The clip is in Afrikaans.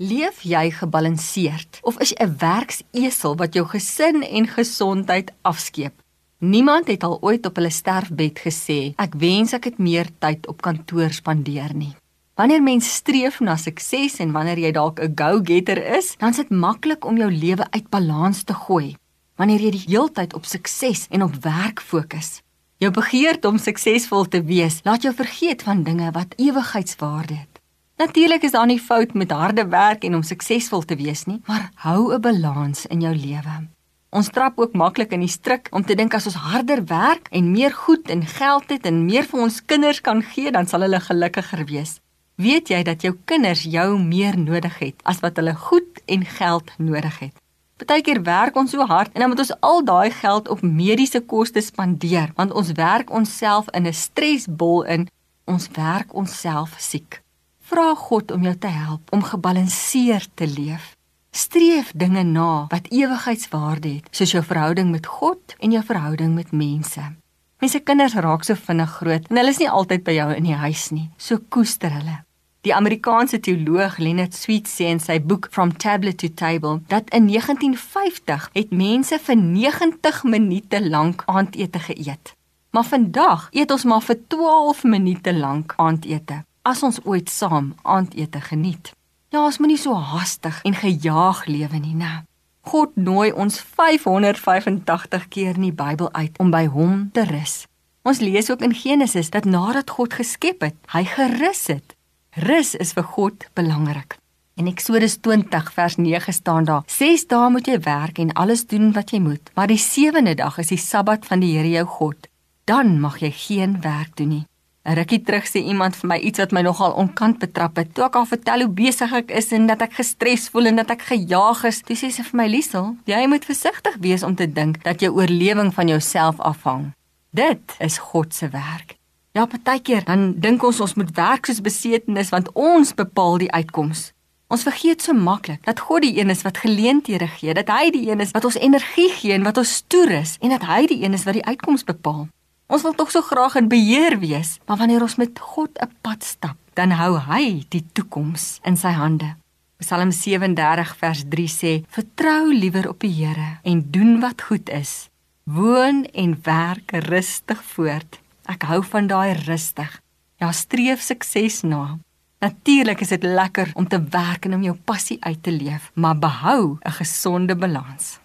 Leef jy gebalanseerd of is jy 'n werksesel wat jou gesin en gesondheid afskeep? Niemand het al ooit op hulle sterfbed gesê ek wens ek het meer tyd op kantoor spandeer nie. Wanneer mens streef na sukses en wanneer jy dalk 'n go-getter is, dan is dit maklik om jou lewe uit balans te gooi. Wanneer jy die heeltyd op sukses en op werk fokus, jou begeerte om suksesvol te wees, laat jou vergeet van dinge wat ewigheidswaarde het. Natuurlik is daar nie fout met harde werk en om suksesvol te wees nie, maar hou 'n balans in jou lewe. Ons trap ook maklik in die struik om te dink as ons harder werk en meer goed en geld het en meer vir ons kinders kan gee, dan sal hulle gelukkiger wees. Weet jy dat jou kinders jou meer nodig het as wat hulle goed en geld nodig het? Partykeer werk ons so hard en dan moet ons al daai geld op mediese koste spandeer, want ons werk onsself in 'n stresbol in, ons werk onsself siek. Vra God om jou te help om gebalanseerd te leef. Streef dinge na wat ewigheidswaarde het, soos jou verhouding met God en jou verhouding met mense. Mense kinders raak so vinnig groot en hulle is nie altyd by jou in die huis nie. So koester hulle. Die Amerikaanse teoloog Leonard Sweet sê in sy boek From Tablet to Table dat in 1950 het mense vir 90 minute lank aandete geëet. Maar vandag eet ons maar vir 12 minute lank aandete as ons ooit saam aandete geniet. Ja, ons moenie so haastig en gejaag lewe nie, né? God nooi ons 585 keer in die Bybel uit om by hom te rus. Ons lees ook in Genesis dat nadat God geskep het, hy gerus het. Rus is vir God belangrik. In Eksodus 20 vers 9 staan daar: "Ses dae moet jy werk en alles doen wat jy moet, maar die sewende dag is die Sabbat van die Here jou God. Dan mag jy geen werk doen nie." Rukkie terug sê iemand vir my iets wat my nogal onkant betrap het. Toe ek al vertel hoe besig ek is en dat ek gestres voel en dat ek gejaag is, dis sê sy vir my Liesel, jy moet versigtig wees om te dink dat jou oorlewing van jouself afhang. Dit is God se werk. Ja, partykeer dan dink ons ons moet werk soos besetenis want ons bepaal die uitkoms. Ons vergeet so maklik dat God die een is wat geleenthede gee, dat hy die een is wat ons energie gee en wat ons toerus en dat hy die een is wat die uitkoms bepaal. Ons wil tog so graag in beheer wees, maar wanneer ons met God 'n pad stap, dan hou hy die toekoms in sy hande. Psalm 37 vers 3 sê: "Vertrou liewer op die Here en doen wat goed is. Woon en werk rustig voort." Ek hou van daai rustig. Ja, streef sukses na. Natuurlik is dit lekker om te werk en om jou passie uit te leef, maar behou 'n gesonde balans.